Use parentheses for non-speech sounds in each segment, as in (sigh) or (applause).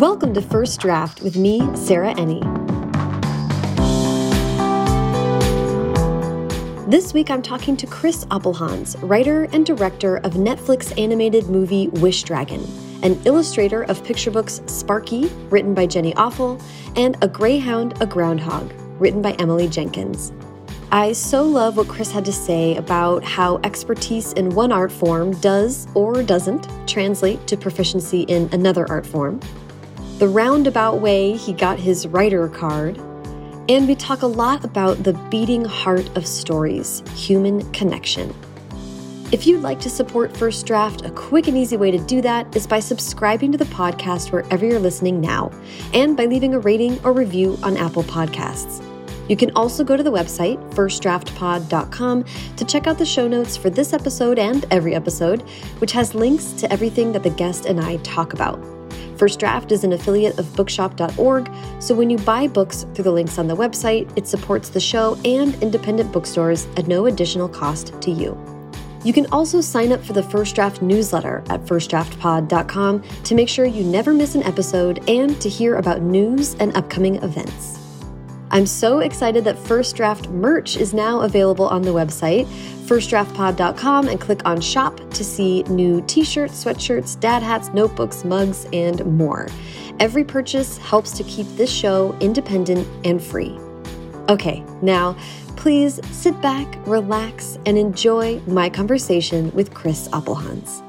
Welcome to First Draft with me, Sarah Enni. This week I'm talking to Chris Appelhans, writer and director of Netflix animated movie Wish Dragon, an illustrator of picture books Sparky, written by Jenny Offill, and A Greyhound, a Groundhog, written by Emily Jenkins. I so love what Chris had to say about how expertise in one art form does or doesn't translate to proficiency in another art form, the roundabout way he got his writer card, and we talk a lot about the beating heart of stories human connection. If you'd like to support First Draft, a quick and easy way to do that is by subscribing to the podcast wherever you're listening now, and by leaving a rating or review on Apple Podcasts. You can also go to the website, firstdraftpod.com, to check out the show notes for this episode and every episode, which has links to everything that the guest and I talk about. First Draft is an affiliate of bookshop.org, so when you buy books through the links on the website, it supports the show and independent bookstores at no additional cost to you. You can also sign up for the First Draft newsletter at firstdraftpod.com to make sure you never miss an episode and to hear about news and upcoming events. I'm so excited that First Draft merch is now available on the website, firstdraftpod.com, and click on shop to see new t shirts, sweatshirts, dad hats, notebooks, mugs, and more. Every purchase helps to keep this show independent and free. Okay, now please sit back, relax, and enjoy my conversation with Chris Appelhans.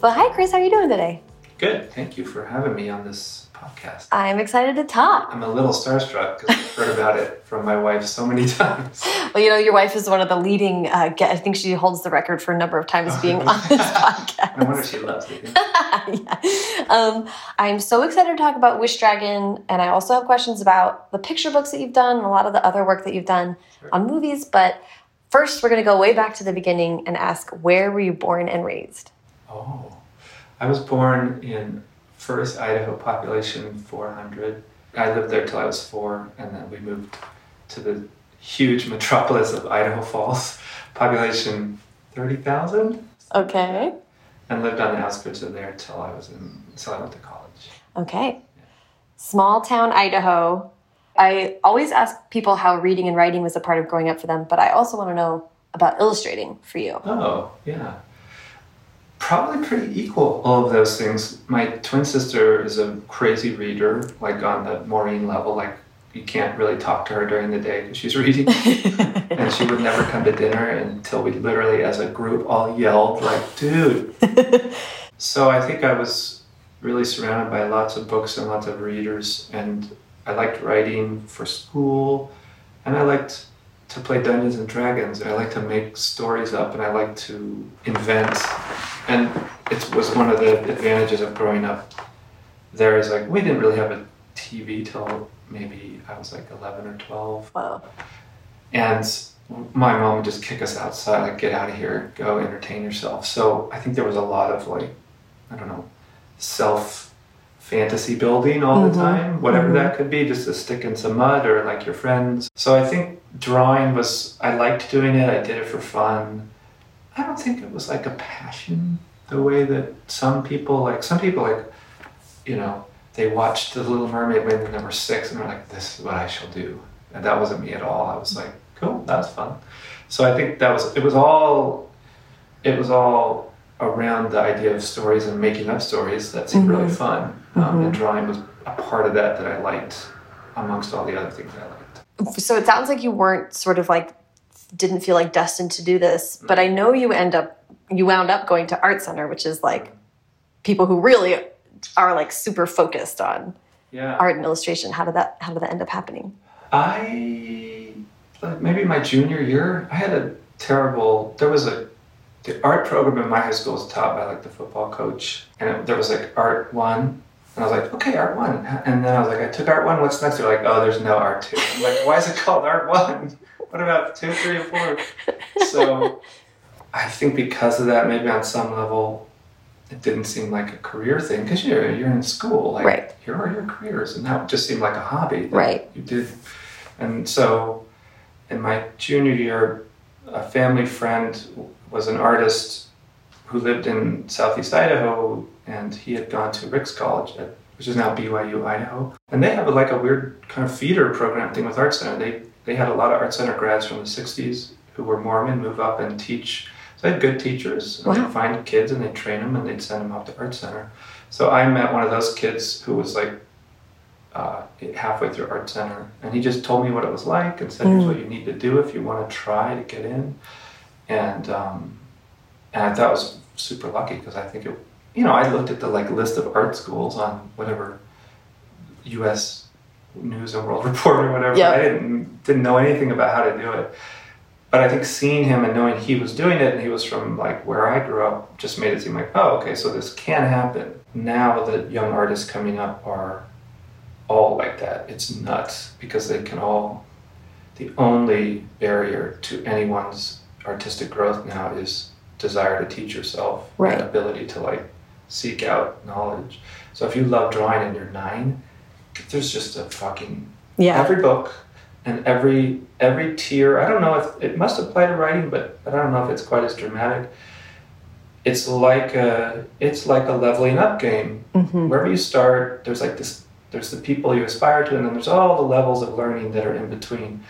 Well, hi, Chris. How are you doing today? Good. Thank you for having me on this podcast. I'm excited to talk. I'm a little starstruck because I've heard about it from my wife so many (laughs) times. Well, you know, your wife is one of the leading. Uh, I think she holds the record for a number of times being on this podcast. (laughs) I wonder if she loves it. (laughs) yeah. um, I'm so excited to talk about Wish Dragon, and I also have questions about the picture books that you've done, and a lot of the other work that you've done sure. on movies. But first, we're going to go way back to the beginning and ask, where were you born and raised? Oh, I was born in Firth Idaho population 400. I lived there till I was four, and then we moved to the huge metropolis of Idaho Falls, (laughs) population 30,000. Okay. And lived on the outskirts of there till I was in, till I went to college. Okay. Yeah. Small town Idaho. I always ask people how reading and writing was a part of growing up for them, but I also want to know about illustrating for you. Oh, yeah probably pretty equal. All of those things. My twin sister is a crazy reader like on the maureen level like you can't really talk to her during the day because she's reading. (laughs) And she would never come to dinner until we literally as a group all yelled like dude. (laughs) So i think i was really surrounded by lots of books and lots of readers and i liked writing for school and i liked to play Dungeons and Dragons. I like to make stories up and I like to invent. And it was one of the advantages of growing up there is like, we didn't really have a TV till maybe I was like 11 or 12. Wow. And my mom would just kick us outside, like, get out of here, go entertain yourself. So I think there was a lot of like, I don't know, self fantasy building all mm-hmm. the time, whatever mm-hmm. that could be, just a stick in some mud or like your friends. So I think drawing was, I liked doing it, I did it for fun. I don't think it was like a passion the way that some people, like, some people, like, you know, they watched The Little Mermaid when they were six and they're like, this is what I shall do. And that wasn't me at all. I was like, cool, that was fun. So I think that was, it was all, it was all around the idea of stories and making up stories that seemed mm-hmm. really fun. Um, mm-hmm. And drawing was a part of that that I liked amongst all the other things I liked. So it sounds like you weren't sort of like didn't feel like destined to do this, but I know you end up you wound up going to art center, which is like people who really are like super focused on yeah. art and illustration. How did that how did that end up happening? I maybe my junior year, I had a terrible. There was a the art program in my high school was taught by like the football coach, and it, there was like art one, and I was like, okay, art one, and then I was like, I took art one. What's next? They're like, oh, there's no art two. I'm like, why is it called art one? (laughs) What about two, three, and four? So, I think because of that, maybe on some level, it didn't seem like a career thing because you're you're in school, like right. here are your careers, and that just seemed like a hobby right. you did. And so, in my junior year, a family friend was an artist who lived in southeast Idaho, and he had gone to Ricks College at which is now BYU Idaho. And they have a, like a weird kind of feeder program thing with Art Center. They they had a lot of Art Center grads from the 60s who were Mormon move up and teach. So they had good teachers. Wow. They'd find kids and they'd train them and they'd send them up to Art Center. So I met one of those kids who was like uh, halfway through Art Center, and he just told me what it was like and said, "Here's Mm. what you need to do if you want to try to get in." And um, and I thought it was super lucky because I think it, you know, I looked at the like list of art schools on whatever U.S. News and World (laughs) Report or whatever. Yeah. I didn't didn't know anything about how to do it. But I think seeing him and knowing he was doing it and he was from like where I grew up just made it seem like, oh, okay, so this can happen. Now the young artists coming up are all like that. It's nuts because they can all, the only barrier to anyone's artistic growth now is desire to teach yourself Right. ability to like seek out knowledge. So if you love drawing and you're nine, there's just a fucking Yeah. every book and every every tier i don't know if it must apply to writing but, but i don't know if it's quite as dramatic it's like a it's like a leveling up game Mhm. wherever you start there's like this there's the people you aspire to and then there's all the levels of learning that are in between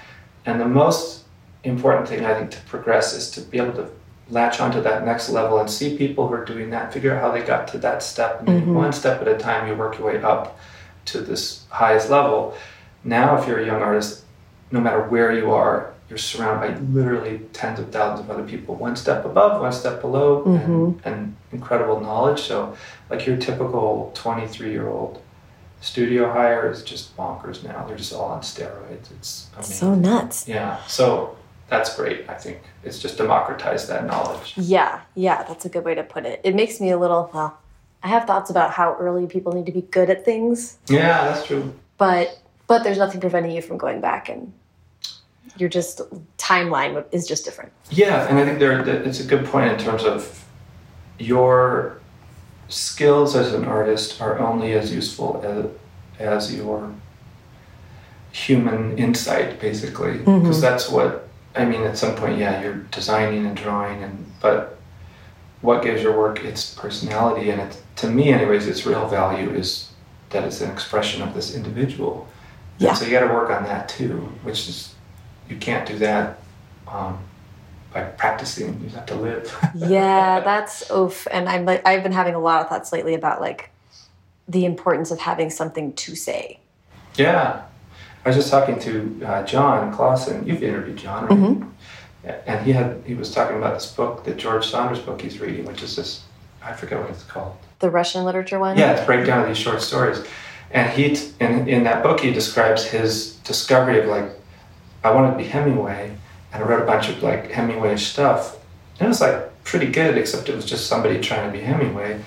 and the most important thing i think to progress is to be able to latch onto that next level and see people who are doing that figure out how they got to that step. And then Mhm. one step at a time you work your way up to this highest level. Now if you're a young artist no matter where you are you're surrounded by literally tens of thousands of other people one step above one step below and, and incredible knowledge. So like your typical 23 year old studio hire is just bonkers now. They're just all on steroids. It's amazing So nuts. yeah. So that's great i think it's just democratized that knowledge Yeah, yeah, that's a good way to put it. It makes me a little, well, I have thoughts about how early people need to be good at things, yeah that's true but but there's nothing preventing you from going back and you're just timeline is just different. Yeah, and I think there it's a good point in terms of your skills as an artist are only as useful as, as your human insight, basically, because Mhm. that's what I mean. At some point, yeah, you're designing and drawing, and but what gives your work its personality and it, to me, anyways, its real value is that it's an expression of this individual. Yeah. And so you got to work on that too, which is you can't do that um, by practicing. You have to live. (laughs) yeah, that's oof. And I'm like, I've been having a lot of thoughts lately about like the importance of having something to say. yeah. I was just talking to uh, Jon Klassen. You've interviewed Jon, right? Mhm. And he had he was talking about this book, the George Saunders book he's reading, which is this I forget what it's called. The Russian literature one. Yeah, it's breakdown of these short stories. And he, t- in, in that book, he describes his discovery of like, I wanted to be Hemingway, and I wrote a bunch of like Hemingway stuff. And it was like pretty good, except it was just somebody trying to be Hemingway.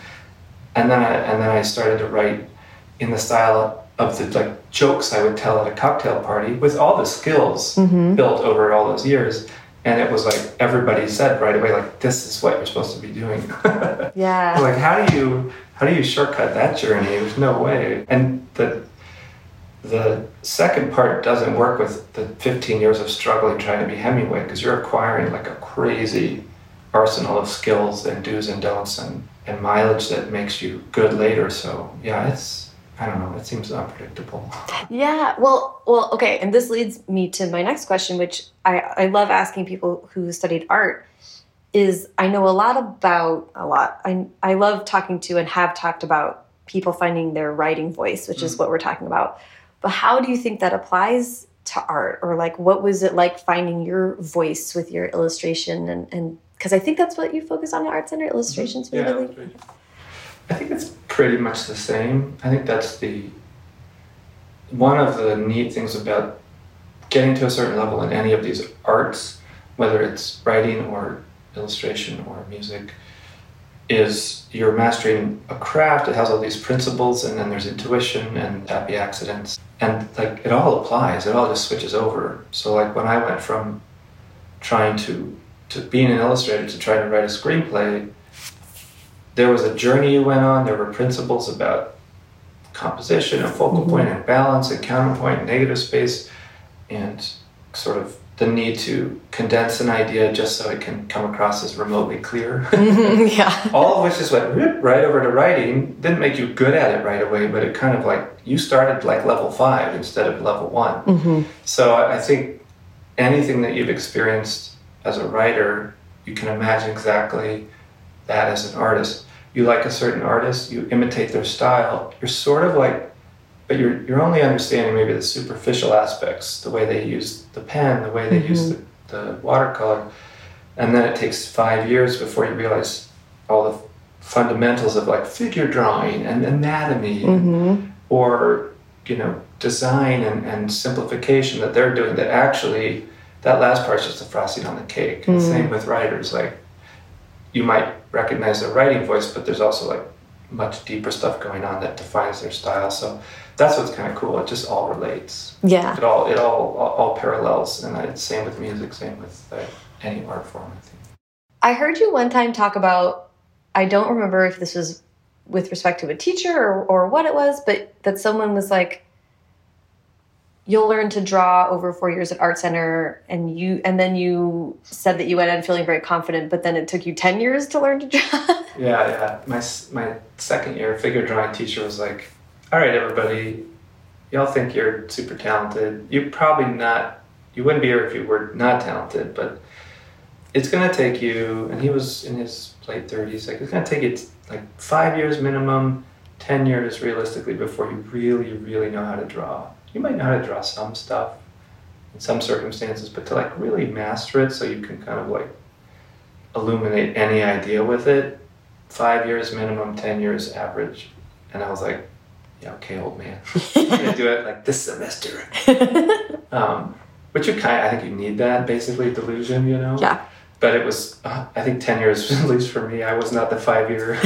And then I, and then I started to write in the style of the like jokes I would tell at a cocktail party with all the skills Mhm. built over all those years. And it was like everybody said right away, like, this is what you're supposed to be doing. (laughs) Yeah. like how do you how do you shortcut that journey there's no way and the the second part doesn't work with the 15 years of struggling trying to be hemingway because you're acquiring like a crazy arsenal of skills and do's and don'ts and, and mileage that makes you good later so yeah it's i don't know it seems unpredictable (laughs) Yeah, well, well, okay, and this leads me to my next question, which I, I love asking people who studied art. Is I know a lot about a lot. I I love talking to and have talked about people finding their writing voice, which is mm. what we're talking about. But how do you think that applies to art, or like what was it like finding your voice with your illustration and and because I think that's what you focus on at Art Center mm-hmm. illustrations. Yeah, really? that's right. I think it's pretty much the same. I think that's the one of the neat things about getting to a certain level in any of these arts, whether it's writing or illustration or music, is you're mastering a craft. It has all these principles, and then there's intuition and happy accidents, and like it all applies. It all just switches over. So like when I went from trying to to being an illustrator to trying to write a screenplay, there was a journey you went on. There were principles about composition and focal point and balance and counterpoint, and negative space, and sort of the need to condense an idea just so it can come across as remotely clear. (laughs) (laughs) yeah. All of which just went right over to writing. Didn't make you good at it right away, but it kind of like you started like level five instead of level one. Mm-hmm. So I think anything that you've experienced as a writer, you can imagine exactly that as an artist. You like a certain artist, you imitate their style. You're sort of like but you're you're only understanding maybe the superficial aspects, the way they use the pen, the way they mm-hmm. use the, the watercolor, and then it takes five years before you realize all the fundamentals of like figure drawing and anatomy, mm-hmm. or you know design and, and simplification that they're doing. That actually that last part is just the frosting on the cake. Mm-hmm. Same with writers, like you might recognize their writing voice, but there's also like much deeper stuff going on that defines their style. So that's what's kind of cool. It just all relates. Yeah. It all it all all, all parallels, and it's same with music, same with uh, any art form. I think. I heard you one time talk about. I don't remember if this was with respect to a teacher or, or what it was, but that someone was like, "You'll learn to draw over four years at Art Center," and you and then you said that you went in feeling very confident, but then it took you ten years to learn to draw. (laughs) yeah, yeah. My my second year figure drawing teacher was like all right, everybody, y'all think you're super talented. You're probably not, you wouldn't be here if you were not talented, but it's going to take you, and he was in his late 30s, like, it's going to take you like five years minimum, 10 years realistically before you really, really know how to draw. You might know how to draw some stuff in some circumstances, but to like really master it so you can kind of like illuminate any idea with it, five years minimum, 10 years average. And I was like, yeah, okay, old man. (laughs) I'm gonna do it like this semester. (laughs) um, which you kind, of, I think you need that basically delusion, you know. Yeah. But it was, uh, I think, ten years (laughs) at least for me. I was not the five year.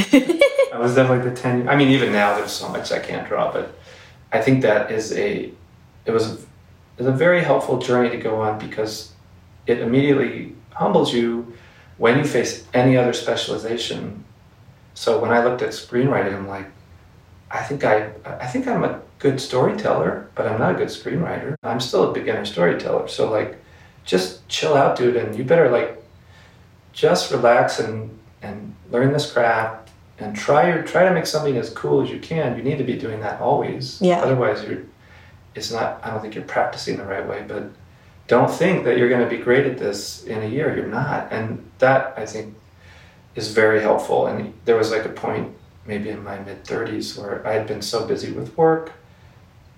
I was definitely the ten. I mean, even now there's so much I can't draw, but I think that is a, it was, was a very helpful journey to go on because it immediately humbles you when you face any other specialization. So when I looked at screenwriting, I'm like, I think I I think I'm a good storyteller, but I'm not a good screenwriter. I'm still a beginner storyteller. So like just chill out, dude, and you better like just relax and and learn this craft and try your try to make something as cool as you can. You need to be doing that always. Yeah. Otherwise you're it's not I don't think you're practicing the right way, but don't think that you're going to be great at this in a year. You're not. And that I think is very helpful. And there was like a point maybe in my mid 30s where I had been so busy with work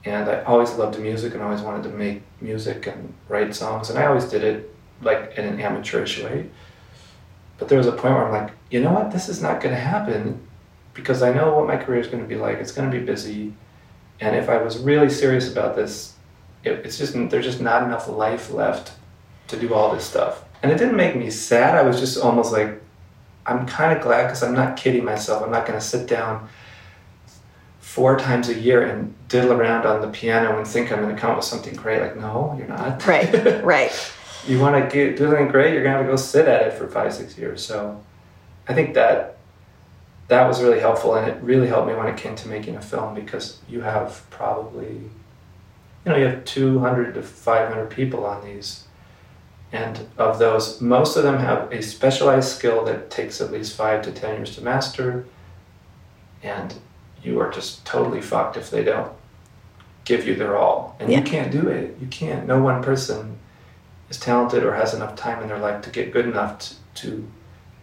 and I always loved music and always wanted to make music and write songs and I always did it like in an amateurish way. But there was a point where I'm like, you know what, this is not going to happen because I know what my career is going to be like. It's going to be busy, and if I was really serious about this, it, it's just there's just not enough life left to do all this stuff. And it didn't make me sad. I was just almost like, I'm kind of glad because I'm not kidding myself. I'm not going to sit down four times a year and diddle around on the piano and think I'm going to come up with something great. Like, no, you're not. Right, (laughs) right. You want to get do something great, you're going to have to go sit at it for five, six years. So I think that that was really helpful and it really helped me when it came to making a film because you have probably, you know, you have 200 to 500 people on these and of those, most of them have a specialized skill that takes at least five to 10 years to master. And you are just totally fucked if they don't give you their all. And yeah. you can't do it. You can't. No one person is talented or has enough time in their life to get good enough to, to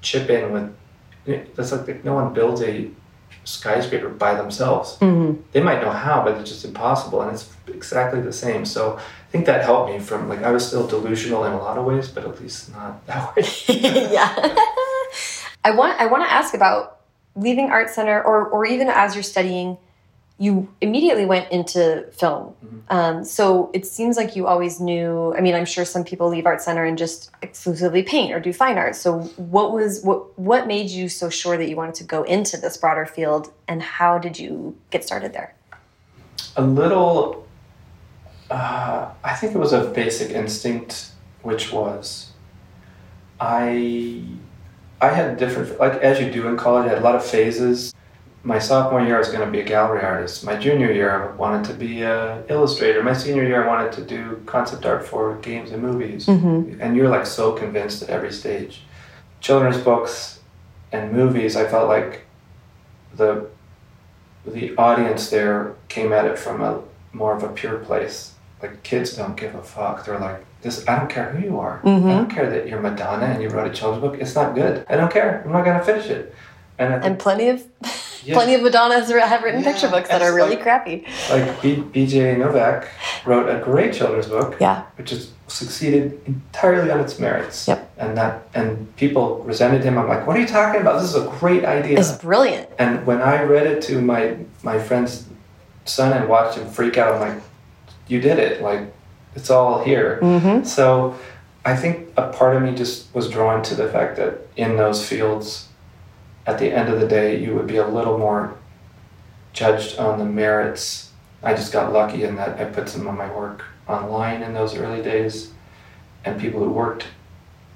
chip in with. That's like no one builds a skyscraper by themselves. Mm-hmm. They might know how, but it's just impossible. And it's exactly the same. So I think that helped me from like I was still delusional in a lot of ways, but at least not that (laughs) way. (laughs) yeah. I want I want to ask about leaving art center or or even as you're studying you immediately went into film. Mm -hmm. um, so it seems like you always knew. I mean, I'm sure some people leave art center and just exclusively paint or do fine art. So what was what what made you so sure that you wanted to go into this broader field, and how did you get started there? A little uh, I think it was a basic instinct, which was I I had different like as you do in college, I had a lot of phases. My sophomore year, I was going to be a gallery artist. My junior year, I wanted to be an illustrator. My senior year, I wanted to do concept art for games and movies. Mm-hmm. And you're like so convinced at every stage. Children's books and movies, I felt like the the audience there came at it from a more of a pure place. Like kids don't give a fuck. They're like, this. I don't care who you are. Mm-hmm. I don't care that you're Madonna and you wrote a children's book. It's not good. I don't care. I'm not gonna finish it. And And plenty of Yeah. plenty of Madonnas have written Yeah, picture books that are really like- crappy. like B- BJ Novak wrote a great children's book, Yeah. which has succeeded entirely on its merits. Yep. And that and people resented him. I'm like, what are you talking about? This is a great idea. It's brilliant. And when I read it to my my friend's son and watched him freak out, I'm like, you did it. Like, it's all here. Mm-hmm. So I think a part of me just was drawn to the fact that in those fields, at the end of the day, you would be a little more judged on the merits. I just got lucky in that I put some of my work online in those early days, and people who worked,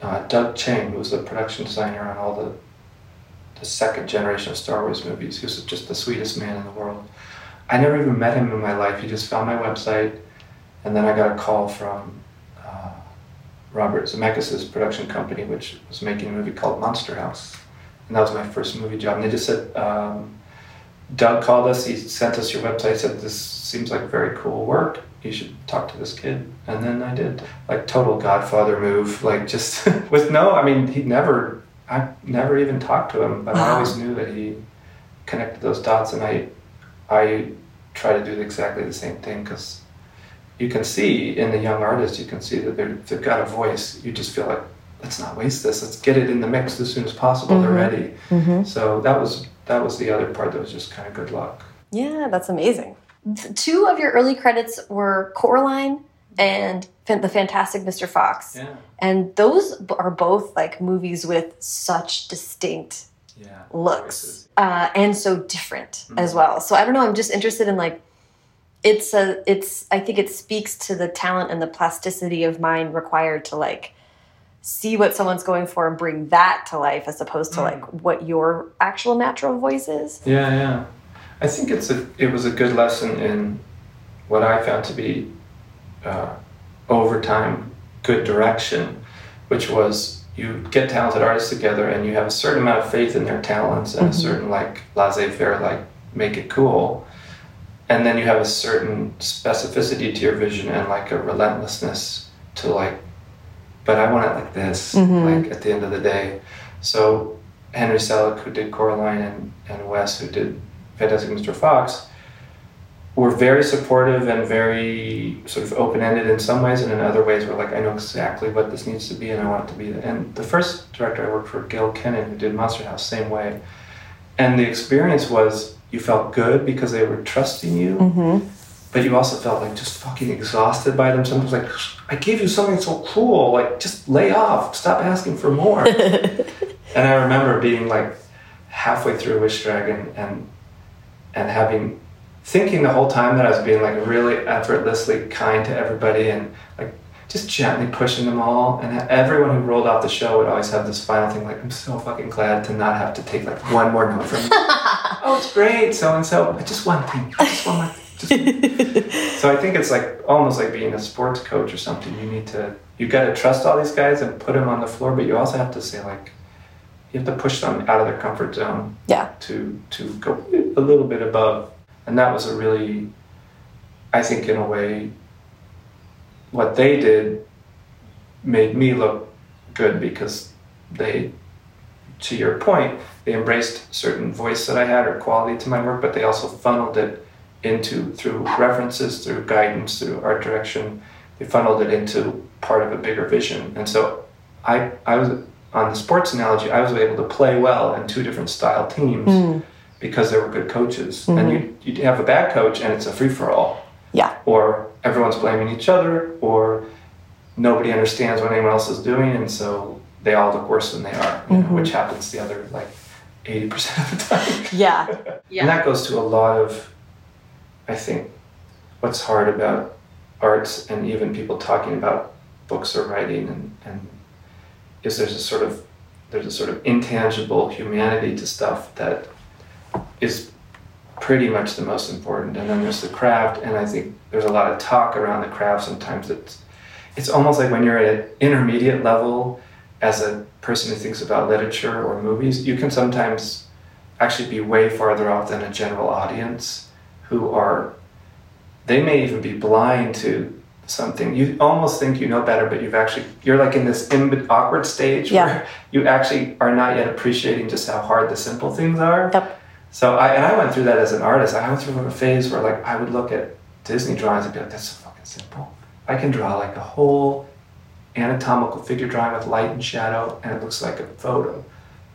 uh, Doug Chiang, who was the production designer on all the the second generation of Star Wars movies, he was just the sweetest man in the world. I never even met him in my life. He just found my website, and then I got a call from uh, Robert Zemeckis' production company, which was making a movie called Monster House, and that was my first movie job. And they just said, um, Doug called us. He sent us your website. Said this seems like very cool work. You should talk to this kid. And then I did. Like total Godfather move. Like just (laughs) with no. I mean, he never. I never even talked to him, but I always knew that he connected those dots, and I, I try to do exactly the same thing because you can see in the young artists, you can see that they've got a voice. You just feel like, let's not waste this. Let's get it in the mix as soon as possible. They're Mhm. ready. Mm-hmm. So that was that was the other part that was just kind of good luck. Yeah, that's amazing. Two of your early credits were Coraline and The Fantastic Mr. Fox. Yeah. And those are both like movies with such distinct Yeah. looks uh, and so different as Mhm. well. So I don't know. I'm just interested in like it's a it's I think it speaks to the talent and the plasticity of mind required to like see what someone's going for and bring that to life as opposed to Mm. like what your actual natural voice is. Yeah, yeah. I think it's a it was a good lesson in what I found to be uh, over time good direction, which was you get talented artists together and you have a certain amount of faith in their talents and Mhm. a certain like laissez-faire like make it cool, and then you have a certain specificity to your vision and like a relentlessness to like, but I want it like this, Mhm. like at the end of the day. So Henry Selick, who did Coraline, and, and Wes, who did Fantastic Mr. Fox, were very supportive and very sort of open ended in some ways, and in other ways, were like, I know exactly what this needs to be, and I want it to be. That. And the first director I worked for, Gil Kenan, who did Monster House, same way. And the experience was you felt good because they were trusting you, Mm-hmm. But you also felt like just fucking exhausted by them. Sometimes like, I gave you something so cool, like just lay off, stop asking for more. (laughs) And I remember being like halfway through Wish Dragon and and having thinking the whole time that I was being like really effortlessly kind to everybody and like just gently pushing them all. And everyone who rolled off the show would always have this final thing like, I'm so fucking glad to not have to take like one more note from you. (laughs) oh, it's great, so and so. Just one thing. Just one more thing. Just (laughs) so I think it's like almost like being a sports coach or something. You need to you've got to trust all these guys and put them on the floor, but you also have to say like you have to push them out of their comfort zone Yeah. to to go a little bit above. And that was a really, I think, in a way, what they did made me look good because they, to your point, they embraced certain voice that I had or quality to my work, but they also funneled it into through references, through guidance, through art direction. They funneled it into part of a bigger vision. And so I, I was on the sports analogy, I was able to play well in two different style teams Mm. because there were good coaches. Mhm. And you you have a bad coach and it's a free for all. Yeah. Or everyone's blaming each other, or nobody understands what anyone else is doing, and so they all look worse than they are, you know, which happens the other like eighty percent of the time. Yeah. yeah. (laughs) And that goes to a lot of, I think, what's hard about arts and even people talking about books or writing and, and is there's a sort of there's a sort of intangible humanity to stuff that is pretty much the most important. And then there's the craft, and I think there's a lot of talk around the craft. Sometimes it's it's almost like when you're at an intermediate level as a person who thinks about literature or movies, you can sometimes actually be way farther off than a general audience who are they may even be blind to something you almost think you know better but you've actually you're like in this in, awkward stage Yeah. where (laughs) you actually are not yet appreciating just how hard the simple things are Yep. so I and I went through that as an artist. I went through a phase where like I would look at Disney drawings and be like, "That's so fucking simple. I can draw like a whole anatomical figure drawing with light and shadow, and it looks like a photo."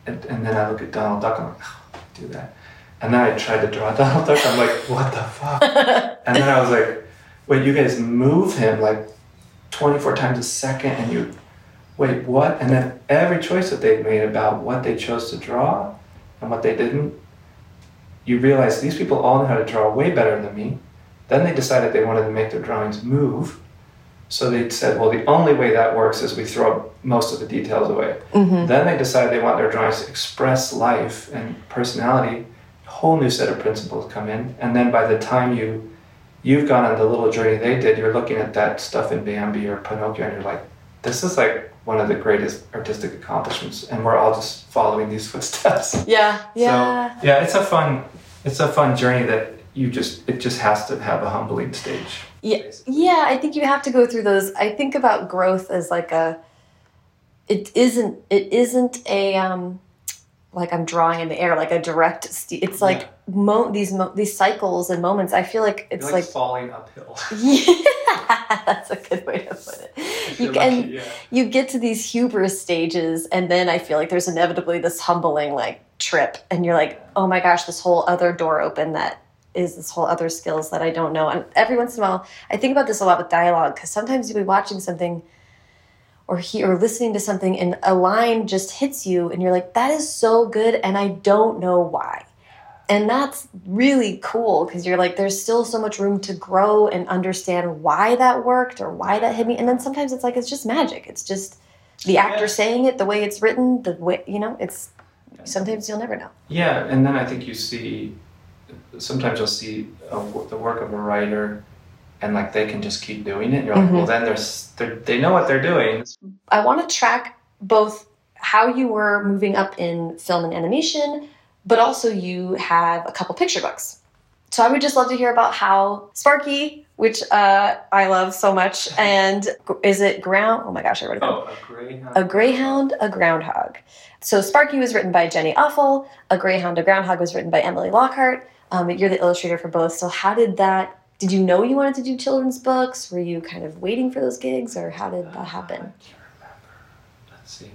And, and then I look at Donald Duck. I'm like, oh, I do that. And then I tried to draw Donald (laughs) Duck. I'm like, what the fuck? (laughs) and then I was like, wait, you guys move him like 24 times a second, and you wait, what? And then every choice that they made about what they chose to draw and what they didn't you realize these people all know how to draw way better than me. Then they decided they wanted to make their drawings move. So they said, well, the only way that works is we throw most of the details away. Mm-hmm. Then they decided they want their drawings to express life and personality. Whole new set of principles come in. And then by the time you you've gone on the little journey they did, you're looking at that stuff in Bambi or Pinocchio and you're like, this is like one of the greatest artistic accomplishments. And we're all just following these (laughs) footsteps. Yeah. Yeah. So yeah, it's a fun it's a fun journey that you just it just has to have a humbling stage. Yeah, yeah, I think you have to go through those. I think about growth as like a it isn't it isn't a um like I'm drawing in the air like a direct it's like mo- these mo- these cycles and moments. I feel like it's like, like, falling uphill. (laughs) (laughs) yeah, that's a good way to put it. You can lucky, yeah. you get to these hubris stages and then I feel like there's inevitably this humbling like trip and you're like, "Oh my gosh, this whole other door open that is this whole other skills that I don't know." And every once in a while, I think about this a lot with dialogue cuz sometimes you'll be watching something or he or listening to something and a line just hits you and you're like, "That is so good and I don't know why." And that's really cool because you're like, there's still so much room to grow and understand why that worked or why that hit me. And then sometimes it's like, it's just magic. It's just the actor Yeah. saying it, the way it's written, the way, you know, it's sometimes you'll never know. Yeah, and then I think you see sometimes you'll see uh, a, the work of a writer and like they can just keep doing it. You're like, Mhm. well, then there's they're, they know what they're doing. I want to track both how you were moving up in film and animation, but also you have a couple picture books. So I would just love to hear about how Sparky, which uh, I love so much, (laughs) and is it Ground? Oh my gosh, I wrote it down. Oh, a greyhound. A Greyhound, a Groundhog. So Sparky was written by Jenny Offill. A Greyhound, a Groundhog was written by Emily Lockhart. Um, you're the illustrator for both. So how did that? Did you know you wanted to do children's books? Were you kind of waiting for those gigs, or how did that happen? I can't remember. Let's see.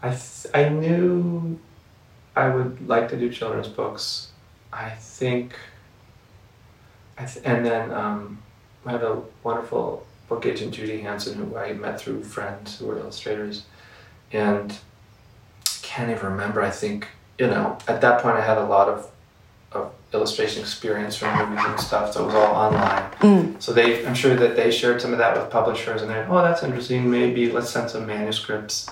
I th- I knew I would like to do children's books. I think. I th- and then um, I had a wonderful book agent, Judy Hansen, who I met through friends who were illustrators, and can't even remember. I think you know at that point I had a lot of illustration experience from movies and stuff, so it was all online. Mm. So they, I'm sure that they shared some of that with publishers, and they're, oh, that's interesting. Maybe let's send some manuscripts,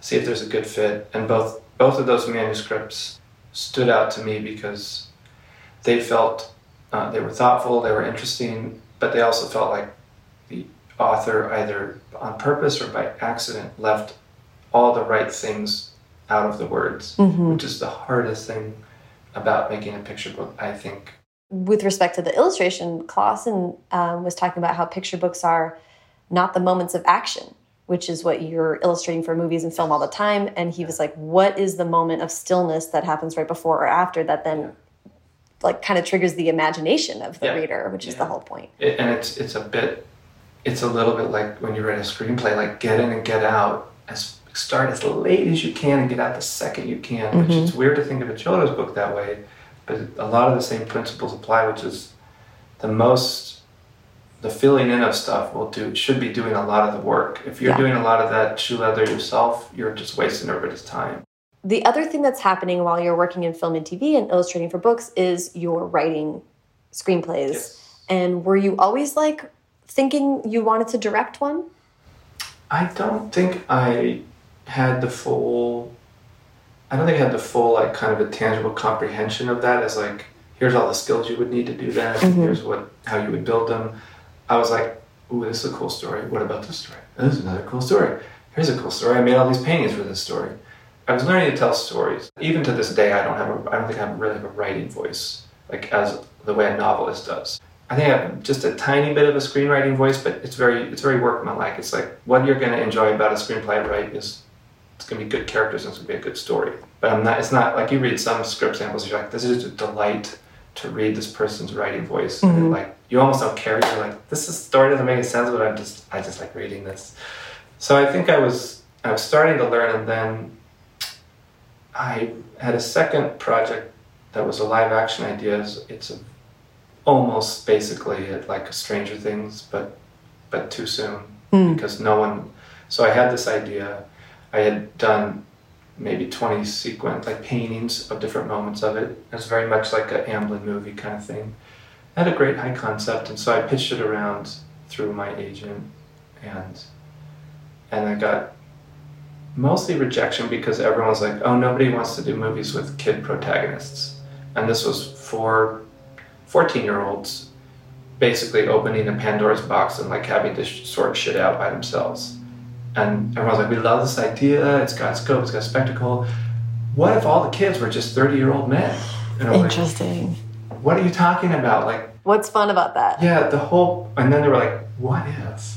see if there's a good fit. And both both of those manuscripts stood out to me because they felt uh, they were thoughtful, they were interesting, but they also felt like the author either on purpose or by accident left all the right things out of the words, Mhm. which is the hardest thing about making a picture book, I think. With respect to the illustration, Klassen um, was talking about how picture books are not the moments of action, which is what you're illustrating for movies and film all the time. And he was like, "What is the moment of stillness that happens right before or after that then?" like kind of triggers the imagination of the Yeah. reader, which is the whole point. It, and it's it's a bit it's a little bit like when you write a screenplay like get in and get out as start as late as you can and get out the second you can which Mhm. it's weird to think of a children's book that way but a lot of the same principles apply which is the most the filling in of stuff will do should be doing a lot of the work if you're Yeah. doing a lot of that shoe leather yourself you're just wasting everybody's time The other thing that's happening while you're working in film and TV and illustrating for books is you're writing screenplays. And were you always like thinking you wanted to direct one? I don't think I had the full. I don't think I had the full like kind of a tangible comprehension of that as like here's all the skills you would need to do that. Mm-hmm. Here's what how you would build them. I was like, ooh, this is a cool story. What about this story? Oh, this is another cool story. Here's a cool story. I made all these paintings for this story. I was learning to tell stories. Even to this day, I don't have a, I don't think I really have a writing voice like as the way a novelist does. I think I have just a tiny bit of a screenwriting voice, but it's very it's very workmanlike. It's like what you're going to enjoy about a screenplay I write is it's going to be good characters and it's going to be a good story. But um, I'm not. It's not like you read some script samples. You're like, this is a delight to read this person's writing voice. And mm-hmm. like you almost don't care. You're like, this is, story doesn't make any sense, but I'm just I just like reading this. So I think I was I was starting to learn, and then I had a second project that was a live action idea. It's- It's a, almost basically uh, like a Stranger Things, but but too soon hmm. because no one. So I had this idea. I had done maybe 20 sequence like paintings of different moments of it. It was very much like an Amblin movie kind of thing. It had a great high concept, and so I pitched it around through my agent, and and I got mostly rejection because everyone's like, oh, nobody wants to do movies with kid protagonists. And this was for 14 year olds basically opening a Pandora's box and like having to sort shit out by themselves. And everyone's like, we love this idea, it's got scope, it's got spectacle. What if all the kids were just 30 year old men? And I'm like, Interesting. what are you talking about? Like, What's fun about that? yeah, the whole, and then they were like, what if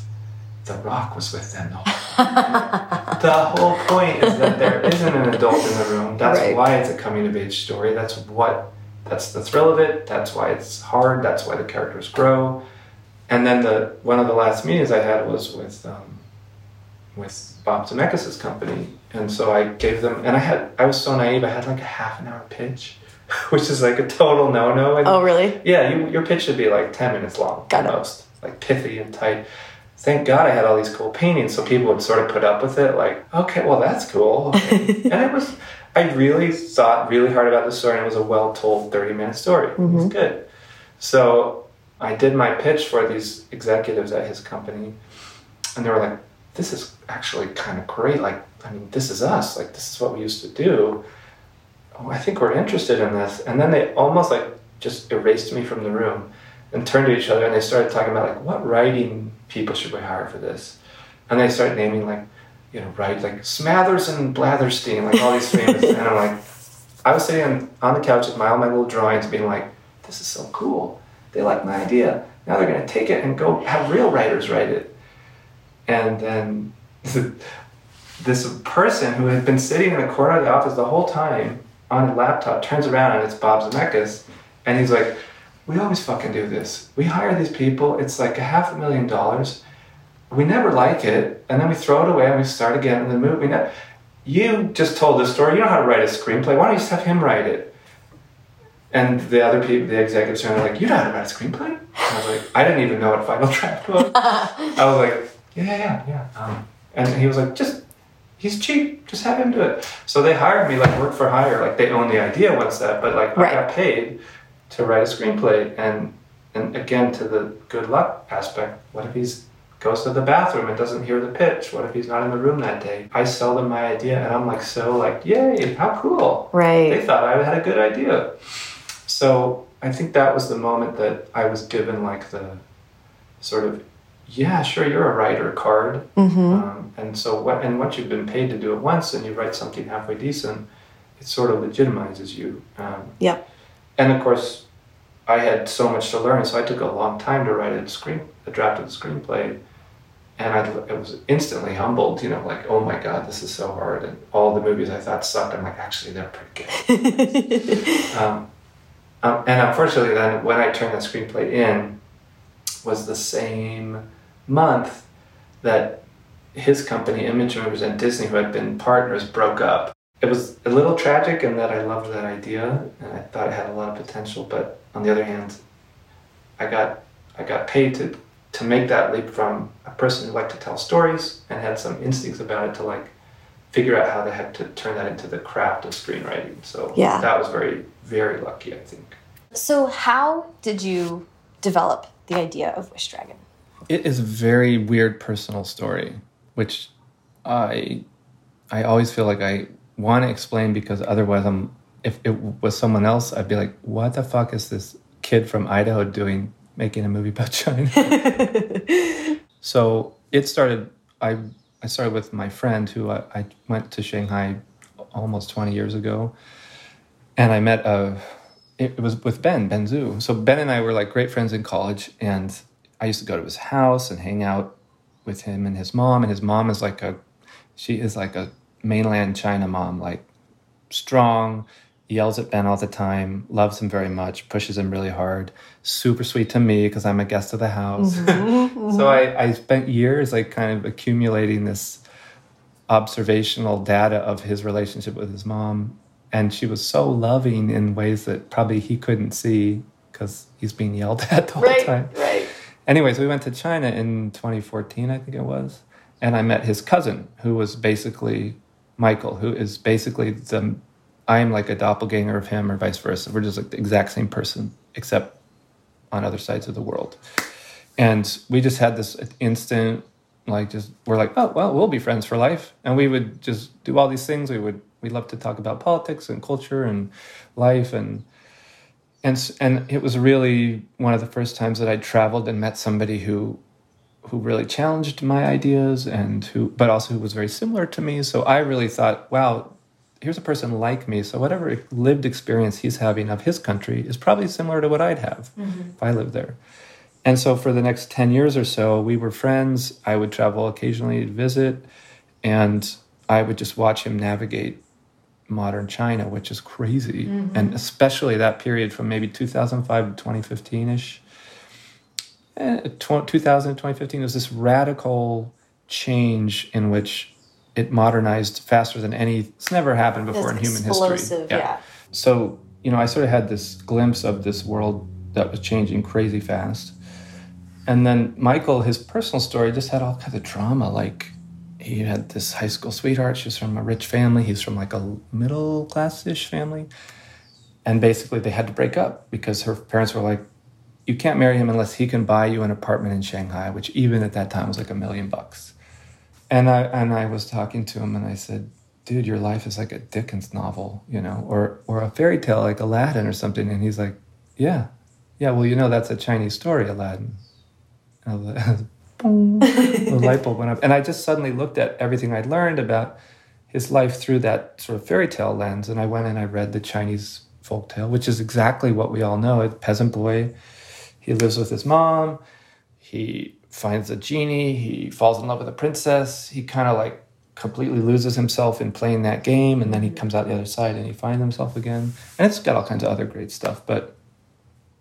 The Rock was with them the whole (laughs) The whole point is that there isn't an adult in the room. That's Right. why it's a coming of age story. That's what, that's the thrill of it. That's why it's hard. That's why the characters grow. And then the one of the last meetings I had was with um, with Bob Zemeckis' company, and so I gave them, and I had, I was so naive. I had like a half an hour pitch, (laughs) which is like a total no no. Oh, really? Yeah, you, your pitch should be like 10 minutes long Got at it. most, like pithy and tight. Thank God I had all these cool paintings so people would sort of put up with it, like, okay, well, that's cool. (laughs) Okay. and it was, I really thought really hard about the story, and it was a well told 30 minute story. It was mm-hmm. good. So I did my pitch for these executives at his company, and they were like, this is actually kind of great. Like, I mean, this is us. Like, this is what we used to do. Oh, I think we're interested in this. And then they almost like just erased me from the room and turned to each other and they started talking about like what writing people should we hire for this? And they started naming like, you know, right like Smathers and Blatherstein, like all these famous and I'm like I was sitting on, the couch with my all my little drawings being like, this is so cool. They like my idea. Now they're gonna take it and go have real writers write it. And then this person who had been sitting in the corner of the office the whole time on a laptop turns around and it's Bob Zemeckis, and he's like, "We always fucking do this. We hire these people. It's like a half a million dollars. We never like it, and then we throw it away and we start again in the movie. Ne- you just told this story. You know how to write a screenplay. Why don't you just have him write it?" And the other people, the executives, are like, "You know how to write a screenplay?" And I was like, "I didn't even know what Final Draft was." (laughs) I was like, "Yeah, yeah, yeah." Um, and he was like, "Just he's cheap. Just have him do it. So they hired me like work for hire. Like they own the idea once that, but like Right. I got paid to write a screenplay. And and again to the good luck aspect. What if he's goes to the bathroom and doesn't hear the pitch? What if he's not in the room that day? I sell them my idea and I'm like so like yay how cool. Right. They thought I had a good idea. So I think that was the moment that I was given like the sort of yeah sure you're a writer card Mm-hmm. um, and so what, and once you've been paid to do it once and you write something halfway decent, it sort of legitimizes you. Um, Yep. and of course, I had so much to learn, so I took a long time to write a screen, a draft of the screenplay, and I, I was instantly humbled. You know, like oh my god, this is so hard, and all the movies I thought sucked, I'm like actually they're pretty good. (laughs) um, um, and unfortunately, then when I turned that screenplay in, was the same month that his company, ImageMovers, and Disney, who had been partners, broke up. It was a little tragic in that I loved that idea and I thought it had a lot of potential, but on the other hand, I got I got paid to to make that leap from a person who liked to tell stories and had some instincts about it to like figure out how the heck to turn that into the craft of screenwriting. So Yeah. that was very very lucky, I think. So, how did you develop the idea of Wish Dragon? It is a very weird personal story, which I I always feel like I want to explain because otherwise I'm if it was someone else, I'd be like, what the fuck is this kid from Idaho doing making a movie about (laughs) China? (laughs) so it started, I, I started with my friend who I, I went to Shanghai almost 20 years ago. And I met a, it was with Ben, Ben Zhu. So Ben and I were like great friends in college. And I used to go to his house and hang out with him and his mom. And his mom is like a, she is like a mainland China mom, like strong, yells at Ben all the time, loves him very much, pushes him really hard, super sweet to me because I'm a guest of the house. Mm-hmm, (laughs) so I, I spent years like kind of accumulating this observational data of his relationship with his mom. And she was so loving in ways that probably he couldn't see because he's being yelled at the right, whole time. Right. Anyways, we went to China in 2014, I think it was. And I met his cousin, who was basically Michael, who is basically the I am like a doppelganger of him or vice versa. We're just like the exact same person, except on other sides of the world. And we just had this instant, like, just we're like, oh well, we'll be friends for life, and we would just do all these things. We would we love to talk about politics and culture and life and and and it was really one of the first times that I traveled and met somebody who who really challenged my ideas and who but also who was very similar to me. So I really thought, wow, here's a person like me. So whatever lived experience he's having of his country is probably similar to what I'd have mm-hmm. if I lived there. And so for the next 10 years or so, we were friends. I would travel occasionally to visit, and I would just watch him navigate modern China, which is crazy. Mm-hmm. And especially that period from maybe 2005 to 2015 ish. Eh, 2000 to 2015 was this radical change in which it modernized faster than any it's never happened before in human history yeah. yeah. so you know i sort of had this glimpse of this world that was changing crazy fast and then michael his personal story just had all kinds of drama like he had this high school sweetheart she was from a rich family he's from like a middle class-ish family and basically they had to break up because her parents were like you can't marry him unless he can buy you an apartment in shanghai which even at that time was like a million bucks and I and I was talking to him and I said, dude, your life is like a Dickens novel, you know, or or a fairy tale like Aladdin or something. And he's like, yeah, yeah. Well, you know, that's a Chinese story, Aladdin. (laughs) The light bulb went up, and I just suddenly looked at everything I'd learned about his life through that sort of fairy tale lens, and I went and I read the Chinese folk tale, which is exactly what we all know. A peasant boy, he lives with his mom. He finds a genie, he falls in love with a princess, he kind of like completely loses himself in playing that game and then he mm-hmm. comes out the other side and he finds himself again. And it's got all kinds of other great stuff, but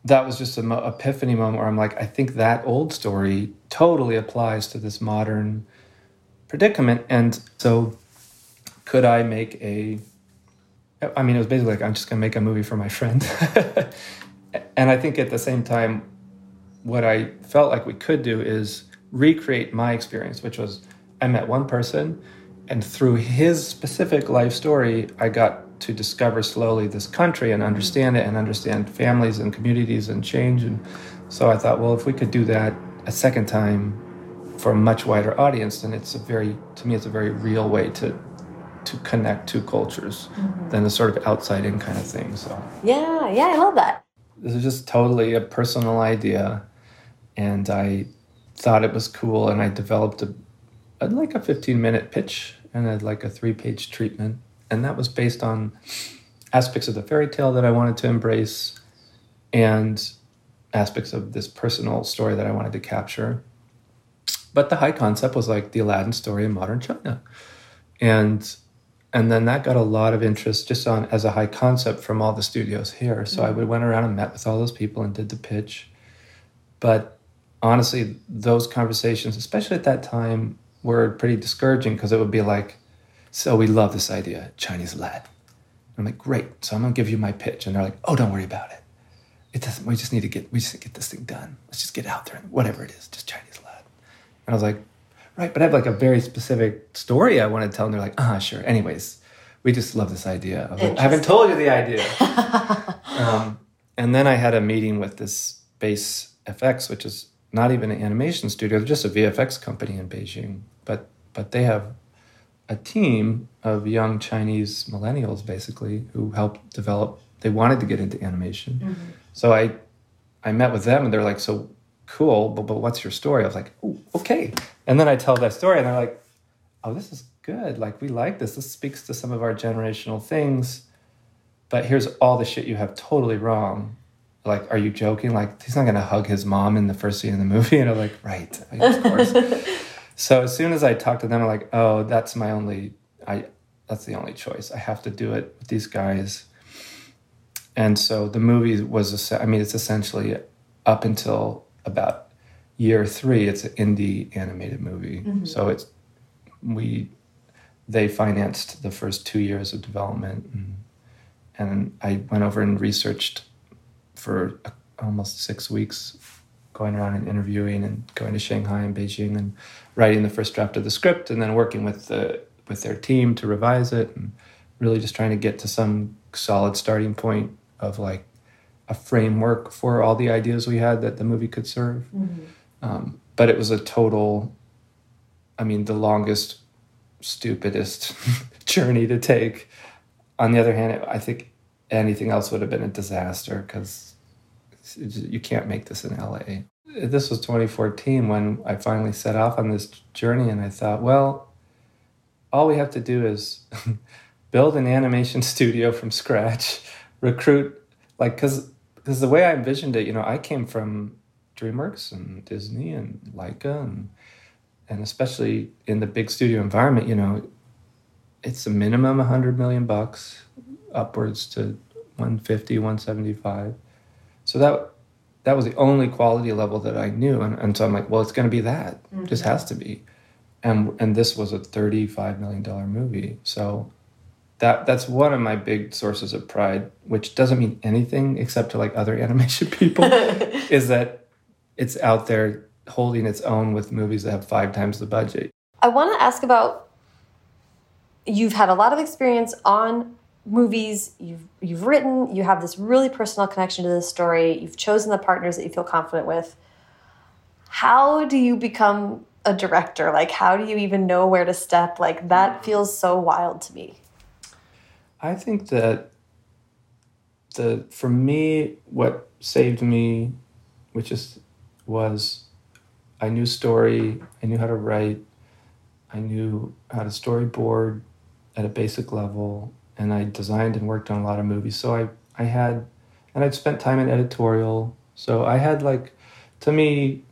that was just an epiphany moment where I'm like, I think that old story totally applies to this modern predicament. And so, could I make a? I mean, it was basically like I'm just going to make a movie for my friend. (laughs) and I think at the same time, what I felt like we could do is recreate my experience, which was I met one person, and through his specific life story, I got to discover slowly this country and understand it and understand families and communities and change. And so I thought, well, if we could do that a second time for a much wider audience, then it's a very, to me, it's a very real way to to connect two cultures mm-hmm. than a sort of outside in kind of thing. So yeah, yeah, I love that. This is just totally a personal idea and I thought it was cool, and I developed a, a like a 15 minute pitch and a, like a three page treatment, and that was based on aspects of the fairy tale that I wanted to embrace, and aspects of this personal story that I wanted to capture. But the high concept was like the Aladdin story in modern China, and and then that got a lot of interest just on as a high concept from all the studios here. So mm-hmm. I went around and met with all those people and did the pitch. But honestly, those conversations, especially at that time, were pretty discouraging because it would be like, so we love this idea, Chinese led. I'm like, great. So I'm gonna give you my pitch, and they're like, oh, don't worry about it. It doesn't. We just need to get. We just get this thing done. Let's just get out there and whatever it is, just Chinese led. And I was like, right. But I have like a very specific story I want to tell, and they're like, ah, sure. Anyways, we just love this idea. I, like, I haven't told you the idea. (laughs) um, and then I had a meeting with this base FX, which is not even an animation studio, they're just a VFX company in Beijing. But but they have a team of young Chinese millennials, basically, who helped develop. They wanted to get into animation, mm-hmm. so I, I met with them, and they're like, "So cool, but but what's your story?" I was like, "Oh, "Okay," and then I tell that story, and they're like, "Oh, this is good. Like we like this. This speaks to some of our generational things." But here's all the shit you have totally wrong like, are you joking? Like, he's not going to hug his mom in the first scene of the movie. (laughs) And I'm like, right, of course. (laughs) so as soon as I talk to them, I'm like, oh, that's my only, I, that's the only choice. I have to do it with these guys. And so the movie was, I mean, it's essentially up until about year three, it's an indie animated movie. Mm-hmm. So it's, we, they financed the first two years of development. And, and I went over and researched for almost six weeks, going around and interviewing and going to Shanghai and Beijing and writing the first draft of the script, and then working with the with their team to revise it, and really just trying to get to some solid starting point of like a framework for all the ideas we had that the movie could serve. Mm-hmm. Um, but it was a total, I mean, the longest, stupidest (laughs) journey to take. On the other hand, I think anything else would have been a disaster because you can't make this in LA. This was 2014 when I finally set off on this journey, and I thought, well, all we have to do is (laughs) build an animation (laughs) studio from scratch, recruit, like, because because the way I envisioned it, you know, I came from DreamWorks and Disney and Laika and and especially in the big studio environment, you know, it's a minimum 100 million bucks, upwards to 150, 175. So that that was the only quality level that I knew, and, and so I'm like, well, it's going to be that. Mm-hmm. It just has to be. And and this was a 35 million dollar movie, so that that's one of my big sources of pride, which doesn't mean anything except to like other (laughs) animation people, (laughs) is that it's out there holding its own with movies that have five times the budget. I want to ask about you've had a lot of experience on movies you've you've written you have this really personal connection to this story you've chosen the partners that you feel confident with. How do you become a director? Like how do you even know where to step? Like that mm-hmm. feels so wild to me. I think that the for me what saved me which is was i knew story i knew how to write i knew how to storyboard at a basic level and I designed and worked on a lot of movies. So I I had and I'd spent time in editorial. So I had like to me